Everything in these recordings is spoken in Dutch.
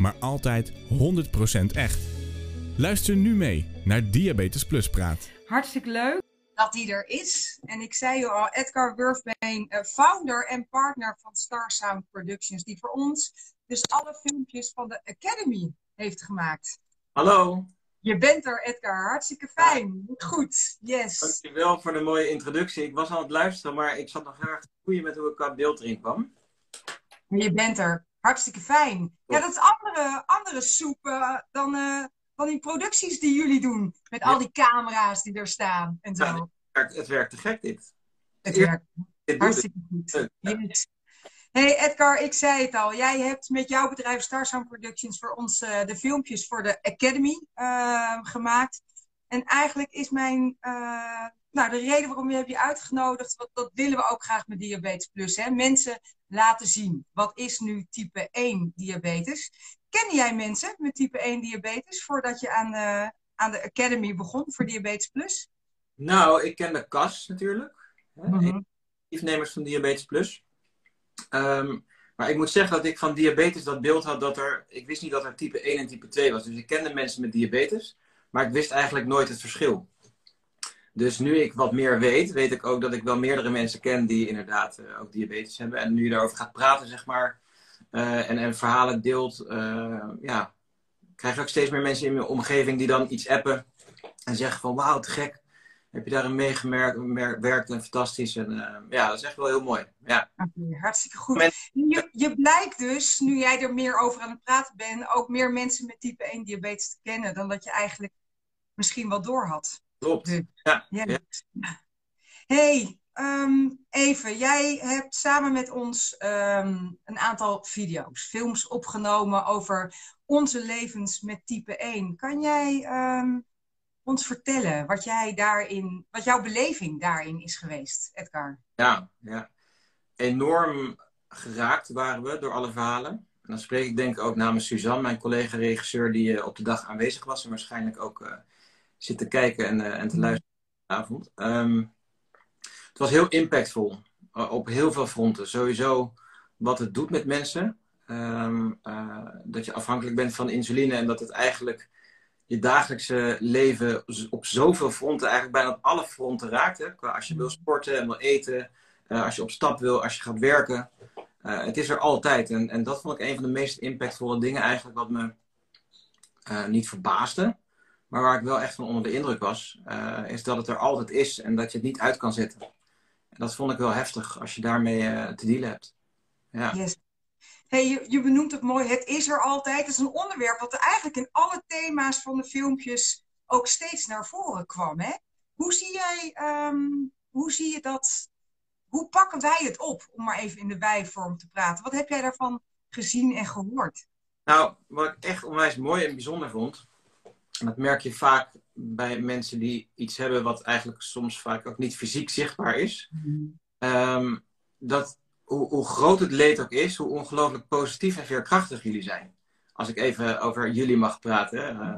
maar altijd 100% echt. Luister nu mee naar Diabetes Plus Praat. Hartstikke leuk dat die er is. En ik zei je al, Edgar Wurfbeen, eh, founder en partner van Star Sound Productions, die voor ons dus alle filmpjes van de Academy heeft gemaakt. Hallo. Je bent er, Edgar. Hartstikke fijn. Goed. Yes. Dankjewel voor de mooie introductie. Ik was aan het luisteren, maar ik zat nog heel erg te goeien met hoe ik qua beeld erin kwam. Je bent er. Hartstikke fijn. Ja, dat is andere, andere soep eh, dan, eh, dan die producties die jullie doen. Met al die camera's die er staan en zo. Ja, het, werkt, het werkt te gek, dit. Het werkt hartstikke goed. Yes. Hey Edgar, ik zei het al. Jij hebt met jouw bedrijf Starsound Productions voor ons uh, de filmpjes voor de Academy uh, gemaakt. En eigenlijk is mijn, nou de reden waarom je hebt je uitgenodigd, dat willen we ook graag met Diabetes Plus. Hè? Mensen laten zien, wat is nu type 1 diabetes? Ken jij mensen met type 1 diabetes voordat je aan, aan de Academy begon voor Diabetes Plus? Nou, ik ken de KAS natuurlijk. Mm -hmm. Initiatiefnemers van Diabetes Plus. Um, maar ik moet zeggen dat ik van diabetes dat beeld had dat er. Ik wist niet dat er type 1 en type 2 was. Dus ik kende mensen met diabetes, maar ik wist eigenlijk nooit het verschil. Dus nu ik wat meer weet, weet ik ook dat ik wel meerdere mensen ken die inderdaad uh, ook diabetes hebben. En nu je daarover gaat praten, zeg maar, uh, en, en verhalen deelt, uh, ja, krijg ik ook steeds meer mensen in mijn omgeving die dan iets appen en zeggen van wauw, te gek heb je daarin meegewerkt en fantastisch. En ja, dat is echt wel heel mooi. Ja. Okay, hartstikke goed. Je, je blijkt dus, nu jij er meer over aan het praten bent, ook meer mensen met type 1 diabetes te kennen dan dat je eigenlijk misschien wel door had. Klopt. Dus, ja. ja. ja. hey, um, even, jij hebt samen met ons um, een aantal video's, films opgenomen over onze levens met type 1. Kan jij um, ons vertellen wat, jij daarin, wat jouw beleving daarin is geweest, Edgar? Ja, ja. enorm geraakt waren we door alle verhalen. En dan spreek ik denk ik ook namens Suzanne, mijn collega-regisseur, die uh, op de dag aanwezig was en waarschijnlijk ook uh, zit te kijken en, uh, en te luisteren vanavond. Um, het was heel impactvol op heel veel fronten. Sowieso wat het doet met mensen. Um, dat je afhankelijk bent van insuline en dat het eigenlijk je dagelijkse leven op zoveel fronten, eigenlijk bijna op alle fronten raakt. Hè? Qua als je wil sporten en wil eten, uh, als je op stap wil, als je gaat werken. Uh, het is er altijd. En, en dat vond ik een van de meest impactvolle dingen eigenlijk, wat me niet verbaasde. Maar waar ik wel echt van onder de indruk was, is dat het er altijd is en dat je het niet uit kan zetten. En dat vond ik wel heftig als je daarmee te dealen hebt. Ja. Yes hey, je, je, benoemt het mooi, het is er altijd. Het is een onderwerp wat er eigenlijk in alle thema's van de filmpjes ook steeds naar voren kwam. Hè? Hoe, zie jij, um, hoe zie je dat? Hoe pakken wij het op, om maar even in de wijvorm te praten? Wat heb jij daarvan gezien en gehoord? Nou, wat ik echt onwijs mooi en bijzonder vond, dat merk je vaak bij mensen die iets hebben wat eigenlijk soms vaak ook niet fysiek zichtbaar is, mm. um, dat hoe, hoe, groot het leed ook is, hoe ongelooflijk positief en veerkrachtig jullie zijn. Als ik even over jullie mag praten. Uh,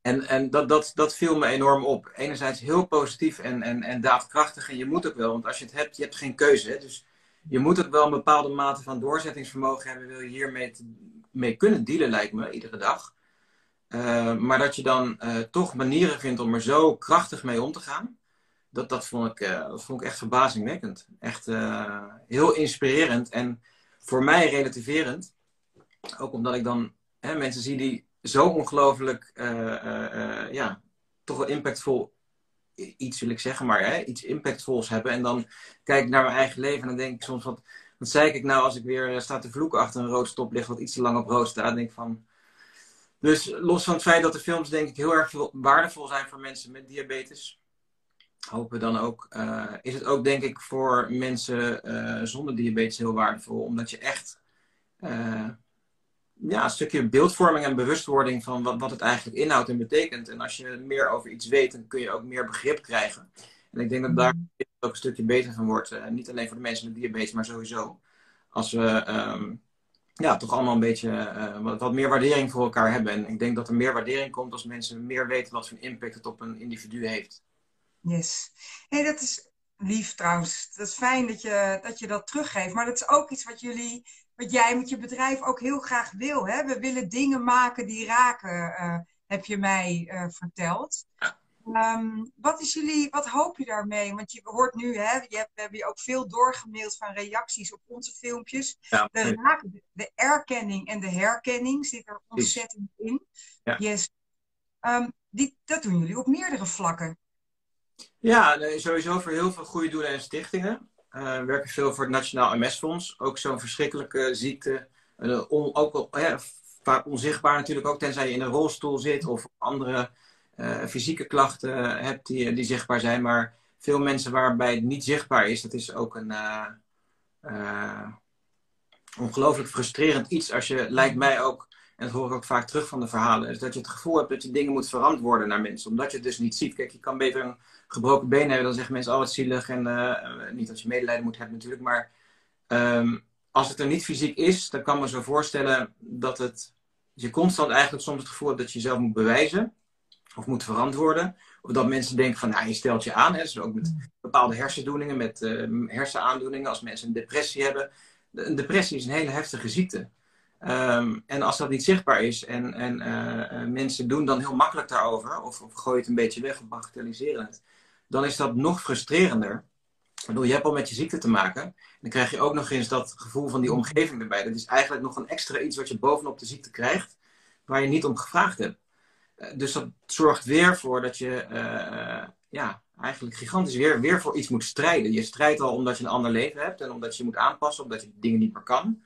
en en dat, dat, dat viel me enorm op. Enerzijds heel positief en, en, en daadkrachtig. En je moet ook wel, want als je het hebt, je hebt geen keuze. Hè? Dus je moet ook wel een bepaalde mate van doorzettingsvermogen hebben. Wil je hiermee te, mee kunnen dealen, lijkt me, iedere dag. Uh, maar dat je dan uh, toch manieren vindt om er zo krachtig mee om te gaan dat, dat, vond ik, uh, dat vond ik echt verbazingwekkend. Echt heel inspirerend en voor mij relativerend. Ook omdat ik dan hè, mensen zie die zo ongelooflijk, ja, toch wel impactvol iets wil ik zeggen, maar hè, iets impactvols hebben. En dan kijk ik naar mijn eigen leven en dan denk ik soms, wat, wat zei ik nou als ik weer sta te vloeken achter een rood stoplicht wat iets te lang op rood staat. Denk ik van... Dus los van het feit dat de films denk ik heel erg waardevol zijn voor mensen met diabetes hopen dan ook, uh, is het ook denk ik voor mensen uh, zonder diabetes heel waardevol. Omdat je echt uh, ja, een stukje beeldvorming en bewustwording van wat, wat het eigenlijk inhoudt en betekent. En als je meer over iets weet, dan kun je ook meer begrip krijgen. En ik denk dat daar mm. ook een stukje beter van wordt. Niet alleen voor de mensen met diabetes, maar sowieso. Als we um, ja, toch allemaal een beetje uh, wat, meer waardering voor elkaar hebben. En ik denk dat er meer waardering komt als mensen meer weten wat voor impact het op een individu heeft. Yes. Hey, dat is lief trouwens. Dat is fijn dat je, dat je dat teruggeeft. Maar dat is ook iets wat jullie, wat jij met je bedrijf ook heel graag wil. Hè? We willen dingen maken die raken, uh, heb je mij uh, verteld. Um, wat, is jullie, wat hoop je daarmee? Want je hoort nu, hè, je hebt, we hebben je ook veel doorgemaild van reacties op onze filmpjes. Ja, de, de erkenning en de herkenning zit er ontzettend in. Ja. Yes. Um, die, dat doen jullie op meerdere vlakken. Ja, sowieso voor heel veel goede doelen en stichtingen. Uh, we werken veel voor het Nationaal MS-fonds. Ook zo'n verschrikkelijke ziekte. Uh, on, ook al, vaak onzichtbaar natuurlijk ook, tenzij je in een rolstoel zit of andere fysieke klachten hebt die, die zichtbaar zijn. Maar veel mensen waarbij het niet zichtbaar is, dat is ook een ongelooflijk frustrerend iets. Als je, lijkt mij ook, en dat hoor ik ook vaak terug van de verhalen, is dat je het gevoel hebt dat je dingen moet verantwoorden naar mensen. Omdat je het dus niet ziet. Kijk, je kan beter een gebroken been hebben, dan zeggen mensen, oh zielig. En niet dat je medelijden moet hebben natuurlijk, maar um, als het er niet fysiek is, dan kan me zo voorstellen dat het, je constant eigenlijk soms het gevoel hebt dat je jezelf moet bewijzen. Of moet verantwoorden. Of dat mensen denken van, nou, je stelt je aan. Hè. Dus ook met bepaalde hersendoeningen, met uh, hersenaandoeningen. Als mensen een depressie hebben. Een depressie is een hele heftige ziekte. Um, en als dat niet zichtbaar is en, en uh, mensen doen dan heel makkelijk daarover, of, of gooien het een beetje weg of bagatelliseren het, dan is dat nog frustrerender. Ik bedoel, je hebt al met je ziekte te maken. Dan krijg je ook nog eens dat gevoel van die omgeving erbij. Dat is eigenlijk nog een extra iets wat je bovenop de ziekte krijgt, waar je niet om gevraagd hebt. Uh, dus dat zorgt weer voor dat je, uh, ja, eigenlijk gigantisch weer, weer voor iets moet strijden. Je strijdt al omdat je een ander leven hebt en omdat je je moet aanpassen, omdat je dingen niet meer kan.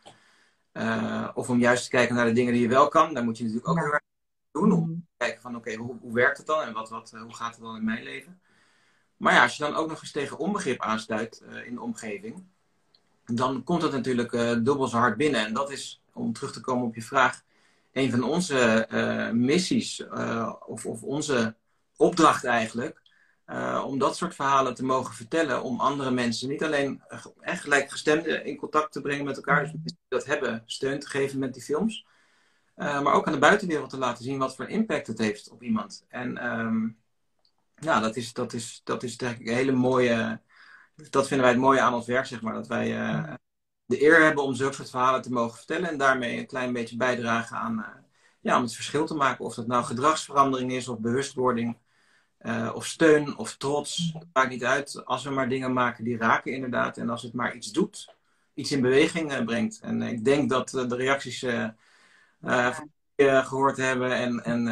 Uh, of om juist te kijken naar de dingen die je wel kan. Daar moet je natuurlijk ook heel erg doen. Om te kijken van oké, okay, hoe, hoe, werkt het dan en wat, wat, hoe gaat het dan in mijn leven? Maar ja, als je dan ook nog eens tegen onbegrip aanstuit uh, in de omgeving, dan komt dat natuurlijk uh, dubbel zo hard binnen. En dat is, om terug te komen op je vraag, een van onze uh, missies, of, of, onze opdracht eigenlijk, om dat soort verhalen te mogen vertellen, om andere mensen, niet alleen echt gelijkgestemden in contact te brengen met elkaar, dus die dat hebben, steun te geven met die films. maar ook aan de buitenwereld te laten zien wat voor impact het heeft op iemand. En um, ja, dat is, dat is, dat is denk een hele mooie. Dat vinden wij het mooie aan ons werk, zeg maar. Dat wij uh, de eer hebben om zulke soort verhalen te mogen vertellen. En daarmee een klein beetje bijdragen aan. Uh, ja, om het verschil te maken. Of dat nou gedragsverandering is, of bewustwording. Uh, of steun, of trots. Het maakt niet uit. Als we maar dingen maken die raken, inderdaad. En als het maar iets doet. Iets in beweging brengt. En ik denk dat de reacties gehoord hebben en, en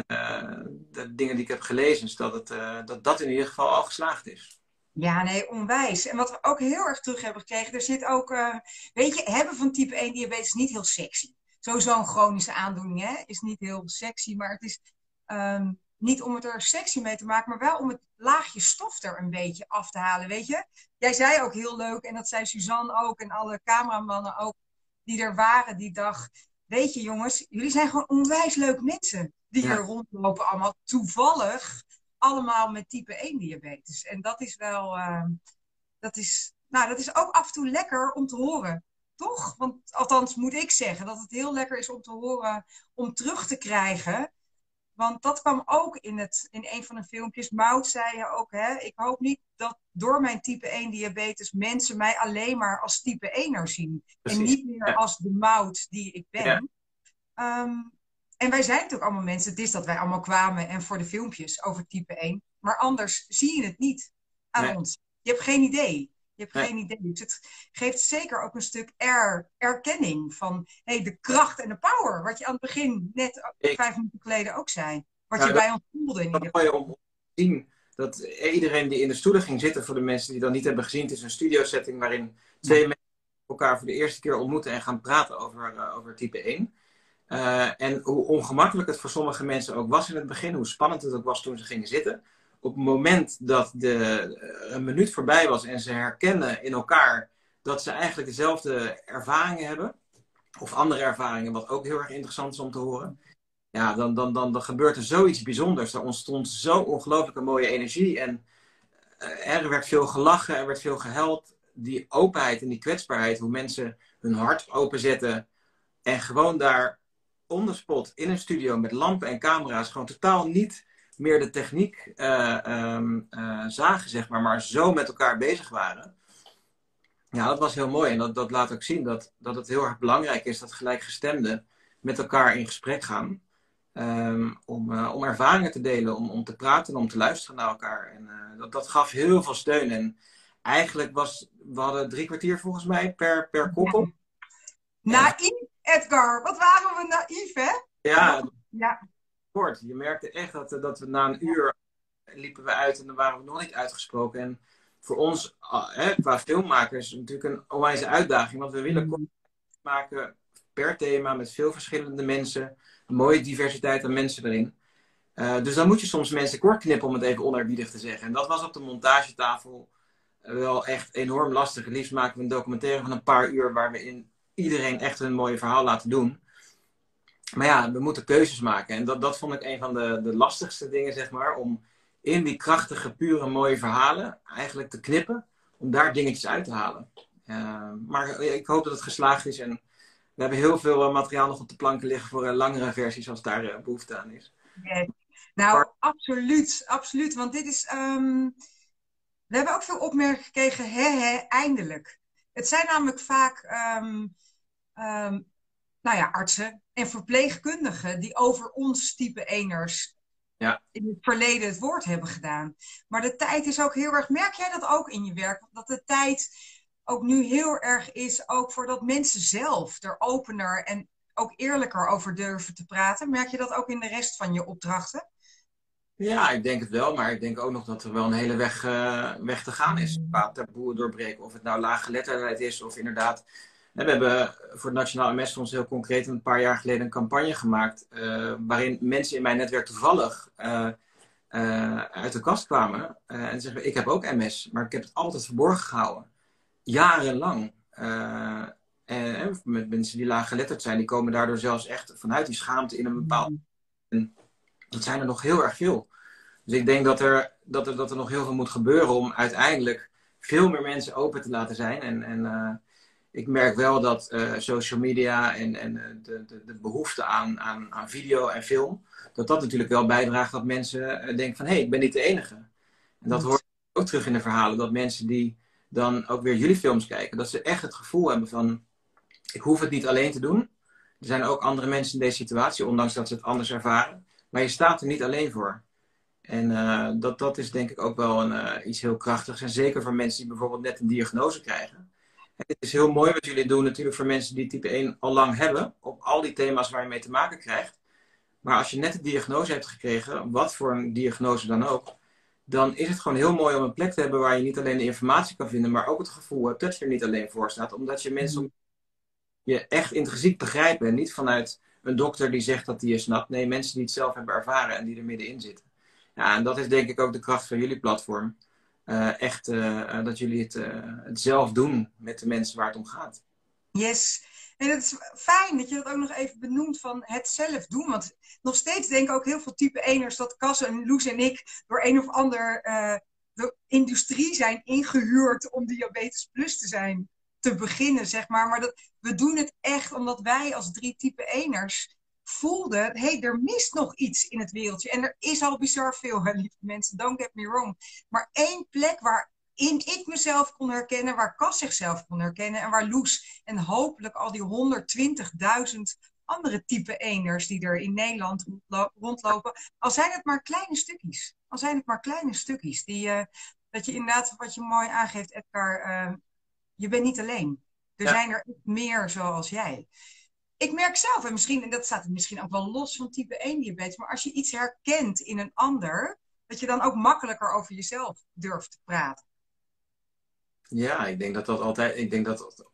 de dingen die ik heb gelezen, is dat, het, dat dat in ieder geval al geslaagd is. Ja, nee, onwijs. En wat we ook heel erg terug hebben gekregen, er zit ook, uh, weet je, hebben van type 1 diabetes niet heel sexy. Sowieso een chronische aandoening hè, is niet heel sexy, maar het is um, niet om het er sexy mee te maken, maar wel om het laagje stof er een beetje af te halen, weet je. Jij zei ook heel leuk, en dat zei Suzanne ook en alle cameramannen ook, die er waren die dag weet je jongens, jullie zijn gewoon onwijs leuke mensen die hier rondlopen allemaal toevallig allemaal met type 1 diabetes. En dat is wel, uh, dat is, nou dat is ook af en toe lekker om te horen. Toch? Want althans moet ik zeggen dat het heel lekker is om te horen, om terug te krijgen want dat kwam ook in, het, in een van de filmpjes. Mout zei je ook, hè, ik hoop niet dat door mijn type 1 diabetes mensen mij alleen maar als type 1er zien. En niet meer als de mout die ik ben. Um, en wij zijn natuurlijk allemaal mensen. Het is dat wij allemaal kwamen en voor de filmpjes over type 1. Maar anders zie je het niet aan ons. Je hebt geen idee. Je hebt geen idee. Dus het geeft zeker ook een stuk er, erkenning van hey, de kracht en de power. Wat je aan het begin, net vijf minuten geleden ook zei. Wat je bij ons voelde in ieder geval. om te zien dat iedereen die in de stoelen ging zitten, voor de mensen die dat niet hebben gezien, het is een studio setting waarin twee mensen elkaar voor de eerste keer ontmoeten en gaan praten over, uh, over type 1. Eh, en hoe ongemakkelijk het voor sommige mensen ook was in het begin, hoe spannend het ook was toen ze gingen zitten op het moment dat de, eh, een minuut voorbij was en ze herkennen in elkaar dat ze eigenlijk dezelfde ervaringen hebben, of andere ervaringen, wat ook heel erg interessant is om te horen. Ja, dan, dan, dan, dan gebeurt er zoiets bijzonders. Er ontstond zo ongelooflijke mooie energie. En uh, er werd veel gelachen, er werd veel gehuild. Die openheid en die kwetsbaarheid, hoe mensen hun hart openzetten. En gewoon daar on the spot in een studio met lampen en camera's, gewoon totaal niet meer de techniek uh, um, uh, zagen, zeg maar, maar zo met elkaar bezig waren. Ja, dat was heel mooi. En dat, dat laat ook zien dat, dat het heel erg belangrijk is dat gelijkgestemden met elkaar in gesprek gaan. Um, om, uh, om ervaringen te delen, om, om te praten en om te luisteren naar elkaar. En dat, dat gaf heel veel steun. En eigenlijk was, we hadden drie kwartier volgens mij per, per koppel. Naïef, Edgar. Wat waren we naïef, hè? Ja, ja. kort. Je merkte echt dat, dat we na een uur liepen we uit en dan waren we nog niet uitgesproken. En voor ons, hè, qua filmmakers, natuurlijk een onwijze uitdaging. Want we willen mm. maken per thema met veel verschillende mensen. Een mooie diversiteit aan mensen erin. Uh, dus dan moet je soms mensen kort knippen om het even onerbiedig te zeggen. En dat was op de montagetafel wel echt enorm lastig. Het liefst maken we een documentaire van een paar uur waar we in iedereen echt een mooi verhaal laten doen. Maar ja, we moeten keuzes maken. En dat, dat vond ik een van de, de lastigste dingen, zeg maar. Om in die krachtige, pure, mooie verhalen eigenlijk te knippen. Om daar dingetjes uit te halen. Uh, maar ik hoop dat het geslaagd is. En we hebben heel veel eh, materiaal nog op de planken liggen voor uh, langere versies als daar behoefte aan is. Yes. Nou, absoluut, absoluut. Want dit is. Um... We hebben ook veel opmerkingen gekregen, hè, hè, eindelijk. Het zijn namelijk vaak um, um, nou ja, artsen en verpleegkundigen die over ons type eners ja. in het verleden het woord hebben gedaan. Maar de tijd is ook heel erg. Merk jij dat ook in je werk? Dat de tijd ook nu heel erg is, ook voor dat mensen zelf er opener en ook eerlijker over durven te praten. Merk je dat ook in de rest van je opdrachten? Ja, ik denk het wel, maar ik denk ook nog dat er wel een hele weg, uh, weg te gaan is. Qua taboe doorbreken, of het nou laaggeletterdheid is of inderdaad we hebben voor het Nationaal MS-fonds heel concreet een paar jaar geleden een campagne gemaakt. Uh, waarin mensen in mijn netwerk toevallig uh, uh, uit de kast kwamen. en zeggen: Ik heb ook MS, maar ik heb het altijd verborgen gehouden. Jarenlang. en met mensen die laag geletterd zijn, die komen daardoor zelfs echt vanuit die schaamte in een bepaald. En dat zijn er nog heel erg veel. Dus ik denk dat er, dat er, dat er nog heel veel moet gebeuren om uiteindelijk veel meer mensen open te laten zijn. En. en ik merk wel dat uh, social media en, en eh, de, de, de, behoefte aan, aan, aan video en film, dat dat natuurlijk wel bijdraagt dat mensen uh, denken van hé, hey, ik ben niet de enige. En dat hoort ook terug in de verhalen, dat mensen die dan ook weer jullie films kijken, dat ze echt het gevoel hebben van ik hoef het niet alleen te doen. Er zijn ook andere mensen in deze situatie, ondanks dat ze het anders ervaren. Maar je staat er niet alleen voor. En uh, dat, dat is denk ik ook wel een, uh, iets heel krachtigs. En zeker voor mensen die bijvoorbeeld net een diagnose krijgen het is heel mooi wat jullie doen natuurlijk voor mensen die type 1 al lang hebben. Op al die thema's waar je mee te maken krijgt. Maar als je net de diagnose hebt gekregen, wat voor een diagnose dan ook. Dan is het gewoon heel mooi om een plek te hebben waar je niet alleen de informatie kan vinden. Maar ook het gevoel hebt dat je er niet alleen voor staat. Omdat je mensen mm. je echt intrinsiek begrijpen. En niet vanuit een dokter die zegt dat hij je snapt. Nee, mensen die het zelf hebben ervaren en die er middenin zitten. Ja, en dat is denk ik ook de kracht van jullie platform. Uh, echt uh, dat jullie het, het, zelf doen met de mensen waar het om gaat. Yes. En het is fijn dat je dat ook nog even benoemt van het zelf doen. Want nog steeds denken ook heel veel type eners dat Cas en Loes en ik door een of ander de industrie zijn ingehuurd om diabetes plus te zijn. Te beginnen, zeg maar. Maar dat, we doen het echt omdat wij als drie type eners voelde, hé, hey, er mist nog iets in het wereldje. En er is al bizar veel, hè, lieve mensen, don't get me wrong. Maar één plek waarin ik mezelf kon herkennen, waar Cas zichzelf kon herkennen en waar Loes en hopelijk al die 120.000 andere type eners die er in Nederland rondlopen, al zijn het maar kleine stukjes. Al zijn het maar kleine stukjes. Die, uh, dat je inderdaad, wat je mooi aangeeft, Edgar, uh, je bent niet alleen. Er zijn er meer zoals jij ik merk zelf, en misschien, en dat staat misschien ook wel los van type 1 diabetes, maar als je iets herkent in een ander, dat je dan ook makkelijker over jezelf durft te praten. Ja, ik denk dat dat altijd, ik denk dat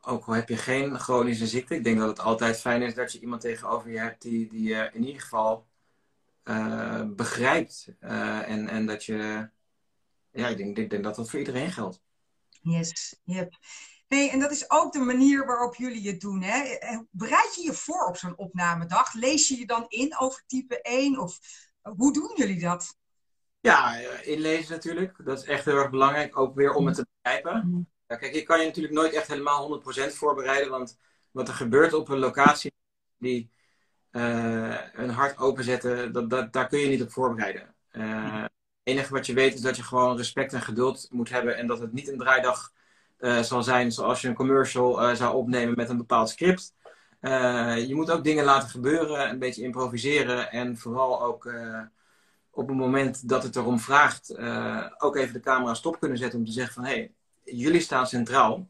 ook al heb je geen chronische ziekte, ik denk dat het altijd fijn is dat je iemand tegenover je hebt die, die je in ieder geval uh, begrijpt. Uh, en, en dat je, ja, ik denk, ik denk dat dat voor iedereen geldt. Yes, yep. Hey, en dat is ook de manier waarop jullie het doen. Hè? Bereid je je voor op zo'n opnamedag? Lees je je dan in over type 1? Of hoe doen jullie dat? Ja, inlezen natuurlijk. Dat is echt heel erg belangrijk. Ook weer om het te begrijpen. Mhm. Ja, kijk, je kan je natuurlijk nooit echt helemaal 100% voorbereiden. Want wat er gebeurt op een locatie die uh, een hart openzetten, dat, dat, daar kun je niet op voorbereiden. Uh, het enige wat je weet is dat je gewoon respect en geduld moet hebben. En dat het niet een draaidag uh, zal zijn zoals je een commercial zou opnemen met een bepaald script. je moet ook dingen laten gebeuren, een beetje improviseren. En vooral ook op het moment dat het erom vraagt, ook even de camera stop kunnen zetten om te zeggen van hé, hey, jullie staan centraal.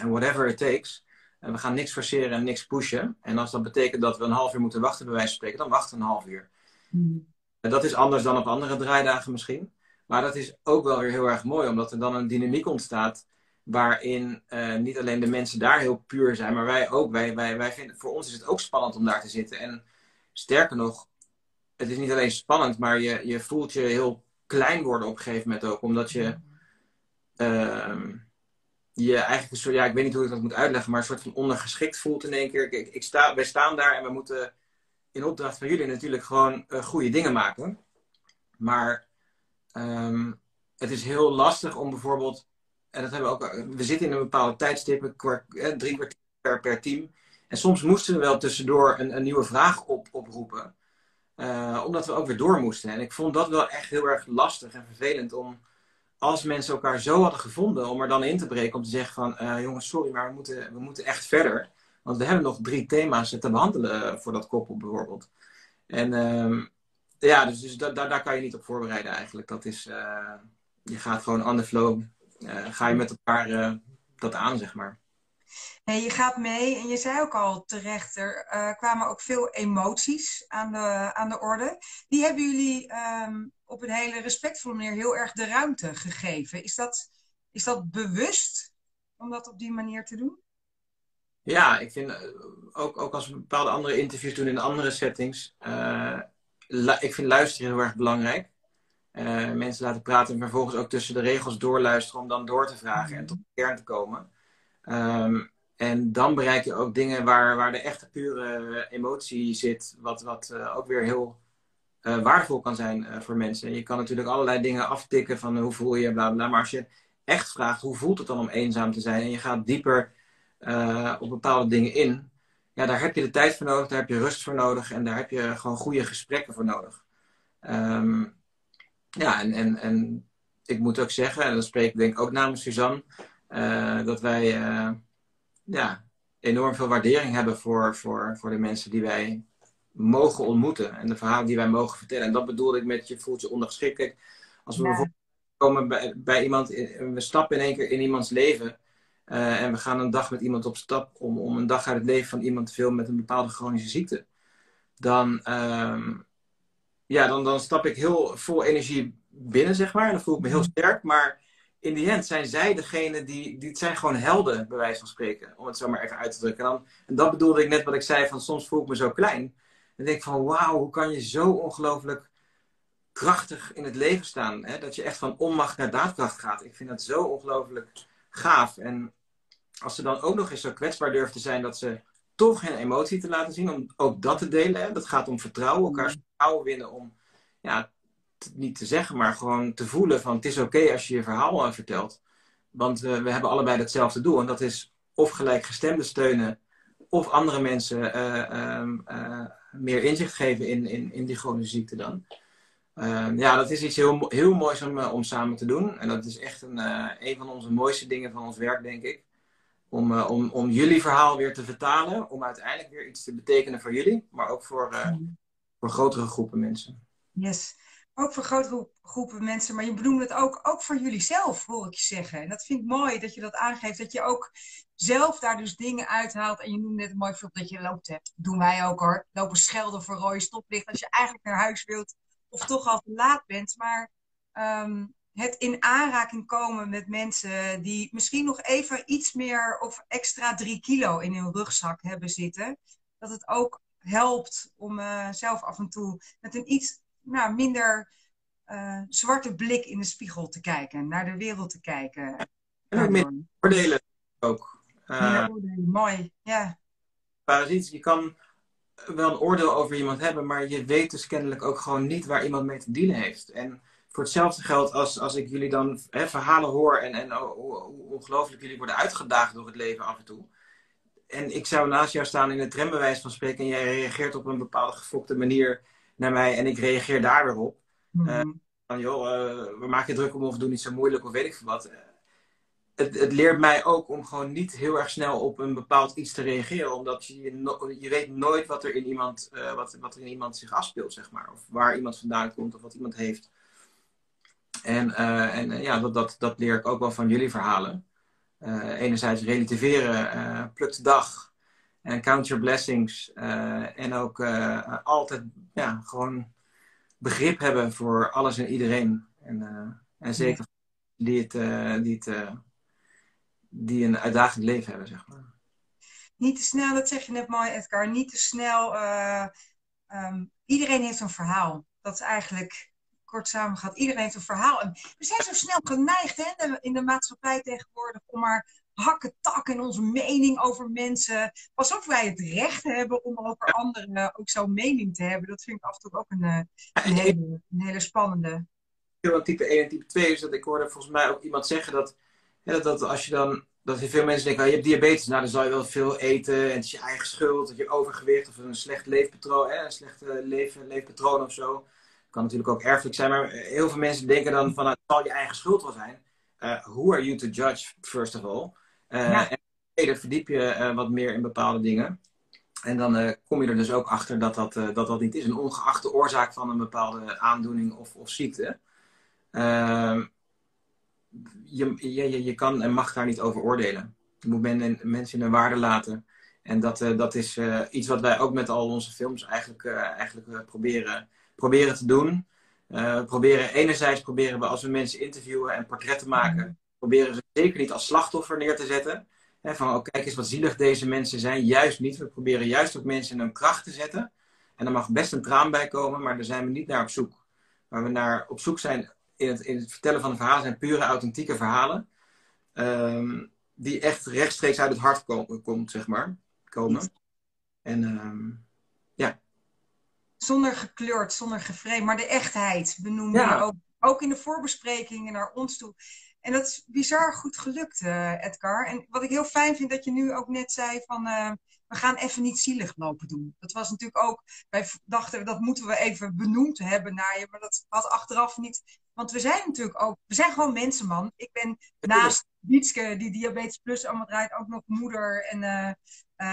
En whatever it takes. En we gaan niks forceren en niks pushen. En als dat betekent dat we een half uur moeten wachten, bij wijze van spreken, dan wachten we een half uur. Hmm. Dat is anders dan op andere draaidagen misschien. Maar dat is ook wel weer heel erg mooi, omdat er dan een dynamiek ontstaat. Waarin uh, niet alleen de mensen daar heel puur zijn, maar wij ook. Wij, wij, wij vinden, voor ons is het ook spannend om daar te zitten. En sterker nog, het is niet alleen spannend, maar je, je voelt je heel klein worden op een gegeven moment ook. Omdat je. Uh, je eigenlijk een soort, ja, ik weet niet hoe ik dat moet uitleggen, maar een soort van ondergeschikt voelt in één keer. Ik, ik sta, wij staan daar en we moeten in opdracht van jullie natuurlijk gewoon uh, goede dingen maken. Maar um, het is heel lastig om bijvoorbeeld, en dat hebben we ook, we zitten in een bepaalde tijdstip, eh, drie kwartier per, per team. En soms moesten we wel tussendoor een, een nieuwe vraag op, oproepen. Uh, omdat we ook weer door moesten. En ik vond dat wel echt heel erg lastig en vervelend om als mensen elkaar zo hadden gevonden om er dan in te breken om te zeggen van uh, jongens, sorry, maar we moeten, we moeten echt verder. Want we hebben nog drie thema's te behandelen voor dat koppel bijvoorbeeld. En uh, ja, dus, dus daar, daar kan je niet op voorbereiden eigenlijk. Dat is, je gaat gewoon on the flow, ga je met elkaar dat aan, zeg maar. Nee, je gaat mee en je zei ook al terecht, er uh, kwamen ook veel emoties aan de, aan de orde. Die hebben jullie um, op een hele respectvolle manier heel erg de ruimte gegeven. Is dat, is dat bewust om dat op die manier te doen? Ja, ik vind eh, ook, ook als we bepaalde andere interviews doen in andere settings, uh, ik vind luisteren heel erg belangrijk. Uh, mensen laten praten en vervolgens ook tussen de regels doorluisteren om dan door te vragen en tot de kern te komen. Um, en dan bereik je ook dingen waar, waar de echte pure emotie zit, wat, wat uh, ook weer heel uh, waardevol kan zijn voor mensen. Je kan natuurlijk allerlei dingen aftikken van hoe voel je, bla bla. Maar als je echt vraagt hoe voelt het dan om eenzaam te zijn en je gaat dieper op bepaalde dingen in, ja, daar heb je de tijd voor nodig, daar heb je rust voor nodig en daar heb je gewoon goede gesprekken voor nodig. Um, ja, en, en, en ik moet ook zeggen, en dat spreek ik denk ik ook namens Suzanne, dat wij ja, enorm veel waardering hebben voor, voor, voor de mensen die wij mogen ontmoeten. En de verhalen die wij mogen vertellen. En dat bedoelde ik met je voelt je ondergeschikt. Kijk, als we bijvoorbeeld komen bij, bij iemand, we stappen in één keer in iemands leven. Uh, en we gaan een dag met iemand op stap om, om een dag uit het leven van iemand te filmen met een bepaalde chronische ziekte. Dan, uh, ja, dan, dan stap ik heel vol energie binnen, zeg maar. En dan voel ik me heel mhm. sterk. Maar in die end zijn zij degene die, die het zijn gewoon helden, bij wijze van spreken. Om het zo maar even uit te drukken. En, dan, en dat bedoelde ik net wat ik zei, van soms voel ik me zo klein. Dan denk ik van, wauw, hoe kan je zo ongelooflijk krachtig in het leven staan? Hè? Dat je echt van onmacht naar daadkracht gaat. Ik vind dat zo ongelooflijk gaaf. En als ze dan ook nog eens zo kwetsbaar durven te zijn dat ze toch geen emotie te laten zien, om ook dat te delen. Hè? Dat gaat om vertrouwen, elkaar vertrouwen winnen om ja, niet te zeggen, maar gewoon te voelen van het is oké als je je verhaal uh, vertelt. Want uh, we hebben allebei hetzelfde doel. En dat is of gelijkgestemde steunen, of andere mensen uh, meer inzicht geven in, in, in die chronische ziekte dan. Ehm, ja, dat is iets heel, heel moois om, om samen te doen. En dat is echt een, een van onze mooiste dingen van ons werk, denk ik. Om, om, om jullie verhaal weer te vertalen. Om uiteindelijk weer iets te betekenen voor jullie. Maar ook voor, mm. voor grotere groepen mensen. Yes. Ook voor grotere groepen mensen, maar je bedoelt het ook, ook voor jullie zelf, hoor ik je zeggen. En dat vind ik mooi dat je dat aangeeft, dat je ook zelf daar dus dingen uithaalt. En je noemde net een mooi voorbeeld dat je loopt hebt. doen wij ook hoor. Lopen schelden voor rode stoplicht als je eigenlijk naar huis wilt of toch al te laat bent. Maar um, het in aanraking komen met mensen die misschien nog even iets meer of extra drie kilo in hun rugzak hebben zitten. Dat het ook helpt om uh, zelf af en toe met een iets nou, minder uh, zwarte blik in de spiegel te kijken, naar de wereld te kijken. En ook meer voordelen. ook. Uh, mooi, ja. Parasiet, je kan wel een oordeel over iemand hebben, maar je weet dus kennelijk ook gewoon niet waar iemand mee te dealen heeft. En voor hetzelfde geldt als, als ik jullie dan hè, verhalen hoor en, en hoe, hoe ongelooflijk jullie worden uitgedaagd door het leven af en toe. En ik zou naast jou staan in het trambewijs van spreken en jij reageert op een bepaalde gefokte manier naar mij en ik reageer daar weer op. Mm -hmm. van joh, uh, we maken je druk om of doen niet zo moeilijk of weet ik veel wat. Het, het, leert mij ook om gewoon niet heel erg snel op een bepaald iets te reageren. Omdat je, je weet nooit wat er, in iemand, wat, wat er in iemand zich afspeelt, zeg maar. Of waar iemand vandaan komt of wat iemand heeft. En, uh, en ja, dat, dat, dat leer ik ook wel van jullie verhalen. enerzijds relativeren, pluk de dag. En count your blessings. en ook altijd ja, gewoon begrip hebben voor alles en iedereen. En, en zeker die het, die het die een uitdagend leven hebben, zeg maar. Niet te snel, dat zeg je net mooi, Edgar. Niet te snel. Uh, um, iedereen heeft een verhaal. Dat is eigenlijk kort samengevat. Iedereen heeft een verhaal. En we zijn zo snel geneigd hè, in de maatschappij tegenwoordig om maar hakken tak in onze mening over mensen. Alsof wij het recht hebben om over anderen ook zo'n mening te hebben. Dat vind ik af en toe ook een, een, hele, een hele spannende. Type 1 en type 2 is dat ik hoorde volgens mij ook iemand zeggen dat dat, dat als je dan, dat veel mensen denken, oh, je hebt diabetes, nou dan zal je wel veel eten en het is je eigen schuld, dat je overgewicht of een slecht leefpatroon, hè, een slecht leven, leefpatroon of zo. Kan natuurlijk ook erfelijk zijn, maar heel veel mensen denken dan van, het zal je eigen schuld wel zijn. Uh, who are you to judge, first of all? Uh, ja. En verdiep je uh, wat meer in bepaalde dingen. En dan kom je er dus ook achter dat dat, dat dat niet is. Een ongeachte oorzaak van een bepaalde aandoening of, of ziekte. Ehm, je, je, je kan en mag daar niet over oordelen. Je moet men, mensen in hun waarde laten. En dat, dat is iets wat wij ook met al onze films eigenlijk, eigenlijk proberen, proberen te doen. proberen, enerzijds proberen we als we mensen interviewen en portretten maken, proberen ze zeker niet als slachtoffer neer te zetten. He, van oh, kijk eens wat zielig deze mensen zijn. Juist niet. We proberen juist ook mensen in hun kracht te zetten. En er mag best een traan bij komen, maar daar zijn we niet naar op zoek. Waar we naar op zoek zijn in het, in het vertellen van een verhaal zijn pure, authentieke verhalen. Um, die echt rechtstreeks uit het hart komen, zeg maar. Komen. En ja. Zonder gekleurd, zonder geframed, maar de echtheid benoemde ja. ook. Ook in de voorbesprekingen naar ons toe. En dat is bizar goed gelukt, uh, Edgar. En wat ik heel fijn vind dat je nu ook net zei van... Uh, we gaan even niet zielig lopen doen. Dat was natuurlijk ook... Wij dachten, dat moeten we even benoemd hebben naar je. Maar dat had achteraf niet want we zijn natuurlijk ook, we zijn gewoon mensen, man. Ik ben naast Wietske, die Diabetes Plus allemaal draait, ook nog moeder en uh,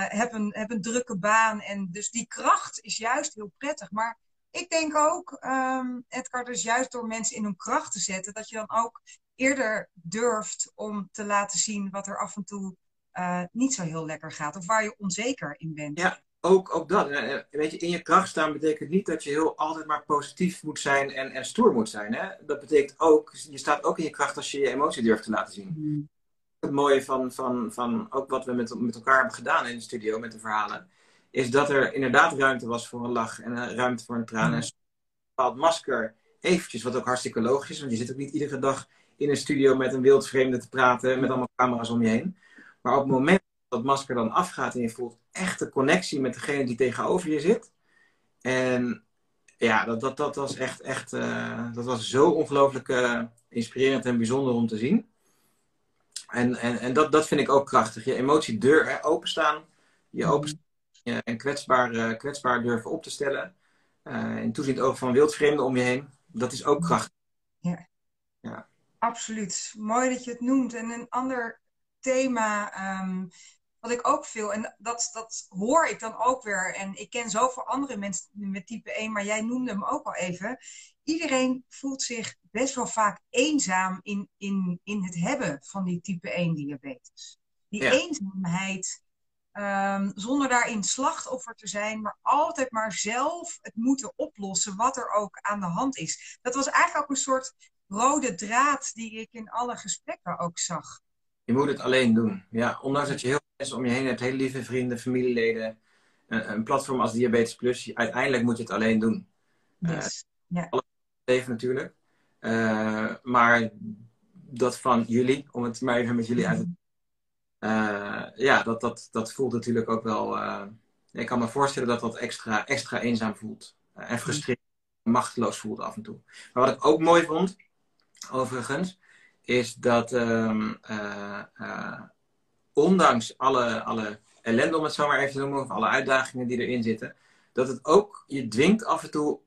heb, een, heb een drukke baan. En dus die kracht is juist heel prettig. Maar ik denk ook, um, Edgar, dus juist door mensen in hun kracht te zetten, dat je dan ook eerder durft om te laten zien wat er af en toe uh, niet zo heel lekker gaat. Of waar je onzeker in bent. Ja, ook, ook dat. Weet je, in je kracht staan betekent niet dat je heel altijd maar positief moet zijn en, en stoer moet zijn. Hè? Dat betekent ook, je staat ook in je kracht als je je emotie durft te laten zien. Mm. Het mooie van, van, van ook wat we met, met elkaar hebben gedaan in de studio met de verhalen, is dat er inderdaad ruimte was voor een lach en ruimte voor een traan. Mm. En een bepaald masker eventjes, wat ook hartstikke logisch is, want je zit ook niet iedere dag in een studio met een wildvreemde te praten, met allemaal camera's om je heen. Maar op het moment dat masker dan afgaat en je voelt echte connectie met degene die tegenover je zit. En ja, dat, dat, dat was echt, echt uh, dat was zo ongelooflijk uh, inspirerend en bijzonder om te zien. En, en, en dat, dat vind ik ook krachtig. Je emotie deur, hè, openstaan, je mhm. openstaan en kwetsbaar, uh, kwetsbaar durven op te stellen. in toeziend oog van wildvreemden om je heen. Dat is ook krachtig. Ja. ja. Absoluut. Mooi dat je het noemt. En een ander thema um, wat ik ook veel, en dat, dat hoor ik dan ook weer. En ik ken zoveel andere mensen met type 1, maar jij noemde hem ook al even. Iedereen voelt zich best wel vaak eenzaam in, in, in het hebben van die type 1 diabetes. Die eenzaamheid, um, zonder daarin slachtoffer te zijn, maar altijd maar zelf het moeten oplossen wat er ook aan de hand is. Dat was eigenlijk ook een soort rode draad die ik in alle gesprekken ook zag. Je moet het alleen doen. Ja, ondanks dat je heel veel mensen om je heen hebt, hele lieve vrienden, familieleden, een, een platform als Diabetes Plus, uiteindelijk moet je het alleen doen. Yes. Uh, Alles leven natuurlijk. Uh, maar dat van jullie, om het maar even met jullie uit te ja, dat, dat, dat voelt natuurlijk ook wel. ik kan me voorstellen dat dat extra, extra eenzaam voelt. en frustreerd, machteloos voelt af en toe. Maar wat ik ook mooi vond, overigens, is dat ehm, ondanks alle, alle ellende, om het zo maar even te noemen, of alle uitdagingen die erin zitten, dat het ook je dwingt af en toe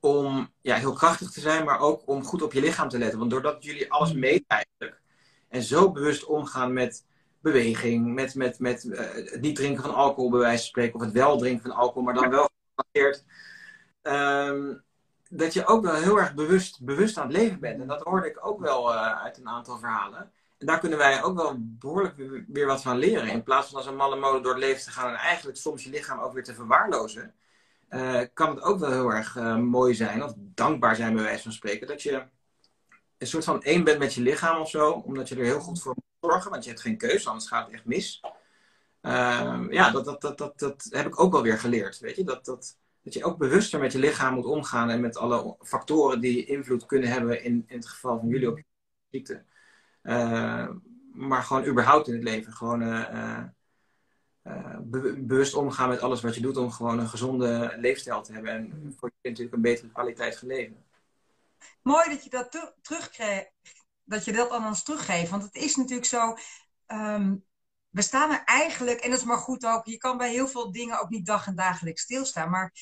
om ja, heel krachtig te zijn, maar ook om goed op je lichaam te letten. Want doordat jullie alles mm. meten eigenlijk en zo bewust omgaan met beweging, met, met, met uh, het niet drinken van alcohol, bij wijze van spreken, of het wel drinken van alcohol, maar dan wel gebaseerd, um, dat je ook wel heel erg bewust, bewust aan het leven bent. En dat hoorde ik ook wel uh, uit een aantal verhalen. En daar kunnen wij ook wel behoorlijk weer, wat van leren. In plaats van als een malle molen door het leven te gaan en eigenlijk soms je lichaam ook weer te verwaarlozen, uh, kan het ook wel heel erg uh, mooi zijn, of dankbaar zijn bij wijze van spreken, dat je een soort van één bent met je lichaam of zo, omdat je er heel goed voor moet zorgen, want je hebt geen keuze, anders gaat het echt mis. Uh, ja, dat, dat, dat, dat, dat heb ik ook wel weer geleerd, weet je, dat, dat, dat je ook bewuster met je lichaam moet omgaan en met alle factoren die invloed kunnen hebben in, in het geval van jullie op je ziekte. Uh, maar gewoon überhaupt in het leven. Gewoon uh, uh, bewust omgaan met alles wat je doet om gewoon een gezonde leefstijl te hebben. En voor je natuurlijk een betere kwaliteit van leven. Mooi dat je dat terugkrijgt. Dat je dat aan ons teruggeeft. Want het is natuurlijk zo. Um, we staan er eigenlijk, en dat is maar goed ook, je kan bij heel veel dingen ook niet dag en dagelijks stilstaan. Maar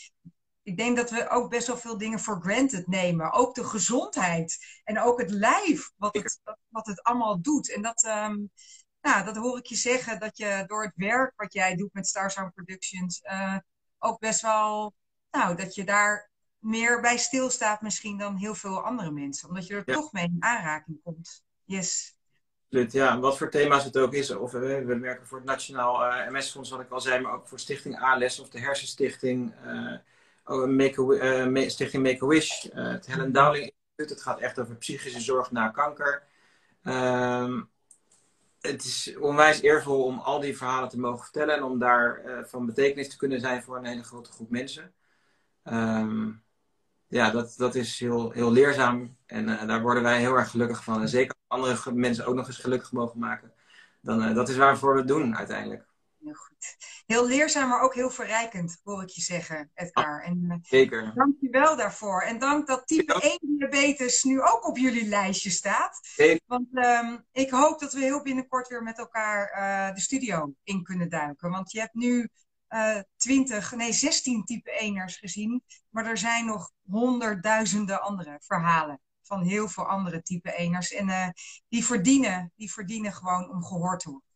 ik denk dat we ook best wel veel dingen voor granted nemen. Ook de gezondheid en ook het lijf, wat het, wat het allemaal doet. En dat, um, nou, dat hoor ik je zeggen, dat je door het werk wat jij doet met Star Sound Productions uh, ook best wel, nou, dat je daar meer bij stilstaat misschien dan heel veel andere mensen. Omdat je er toch mee in aanraking komt. Yes. Ja, wat voor thema's het ook is. Of we, we werken voor het Nationaal uh, MS-fonds, wat ik al zei, maar ook voor Stichting ALES of de Hersenstichting. Uh, Oh, make a, uh, Stichting Make-A-Wish, het Helen Dowling Instituut. Het gaat echt over psychische zorg na kanker. Um, het is onwijs eervol om al die verhalen te mogen vertellen en om daar van betekenis te kunnen zijn voor een hele grote groep mensen. Um, ja, dat, dat is heel, heel leerzaam en daar worden wij heel erg gelukkig van. En zeker andere mensen ook nog eens gelukkig mogen maken, dan dat is waarvoor we het doen uiteindelijk heel goed. Heel leerzaam, maar ook heel verrijkend, hoor ik je zeggen, Edgar. En, eh, Zeker. Dank je wel daarvoor. En dank dat type 1 diabetes nu ook op jullie lijstje staat. Zeker. Want um, ik hoop dat we heel binnenkort weer met elkaar de studio in kunnen duiken. Want je hebt nu uh, 20, nee 16 type 1ers gezien. Maar er zijn nog honderdduizenden andere verhalen van heel veel andere type 1ers. En uh, die, verdienen, die verdienen gewoon om gehoord te worden.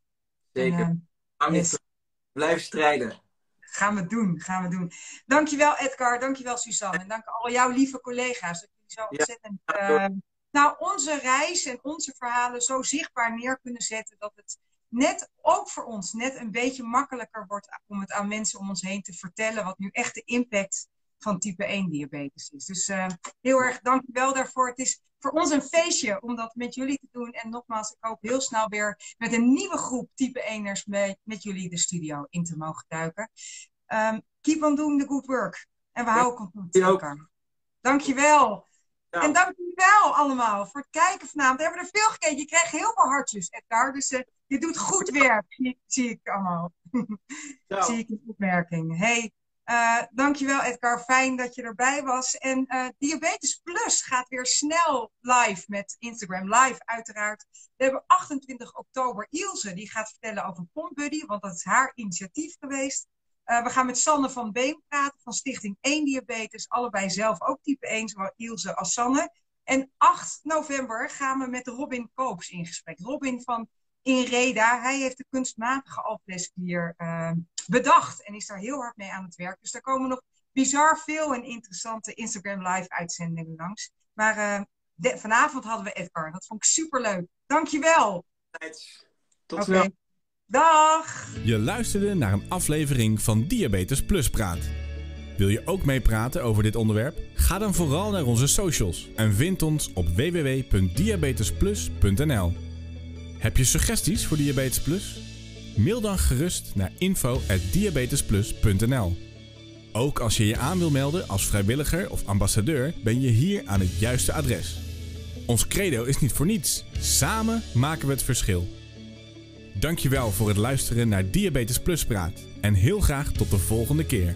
Zeker. En, Yes. Blijf strijden. Gaan we doen, gaan we doen. Dankjewel Edgar, dankjewel Suzanne. En dank al jouw lieve collega's. Dat jullie zo ontzettend... Uh, nou, onze reis en onze verhalen zo zichtbaar neer kunnen zetten... dat het net, ook voor ons, net een beetje makkelijker wordt... om het aan mensen om ons heen te vertellen... wat nu echt de impact van type 1 diabetes is. Dus uh, heel erg dankjewel daarvoor. Het is voor ons een feestje om dat met jullie te doen. En nogmaals, ik hoop heel snel weer met een nieuwe groep type 1ers mee, met jullie de studio in te mogen duiken. Um, keep on doing the good work. En we houden contact met elkaar. Dankjewel. Ja. En dank jullie wel allemaal voor het kijken vanavond. We hebben er veel gekeken. Je krijgt heel veel hartjes, Edgar. Dus uh, je doet goed werk, zie, zie ik allemaal. zie ik in opmerking. Hey, uh, dankjewel Edgar, fijn dat je erbij was. En uh, Diabetes Plus gaat weer snel live met Instagram Live uiteraard. We hebben 28 oktober Ilse, die gaat vertellen over Pump Buddy, want dat is haar initiatief geweest. Uh, we gaan met Sanne van Been praten van Stichting 1 Diabetes. Allebei zelf ook type 1, zowel Ilse als Sanne. En 8 november gaan we met Robin Koops in gesprek. Robin van in Reda. Hij heeft de kunstmatige alvleesklier uh, bedacht en is daar heel hard mee aan het werk. Dus daar komen nog bizar veel en interessante Instagram live uitzendingen langs. Maar uh, de, vanavond hadden we Edgar. Dat vond ik super leuk. Dankjewel. Tot okay. wel. Dag. Je luisterde naar een aflevering van Diabetes Plus Praat. Wil je ook meepraten over dit onderwerp? Ga dan vooral naar onze socials en vind ons op www.diabetesplus.nl. Heb je suggesties voor Diabetes Plus? Mail dan gerust naar info@diabetesplus.nl. Ook als je je aan wil melden als vrijwilliger of ambassadeur, ben je hier aan het juiste adres. Ons credo is niet voor niets. Samen maken we het verschil. Dankjewel voor het luisteren naar Diabetes Plus Praat. En heel graag tot de volgende keer.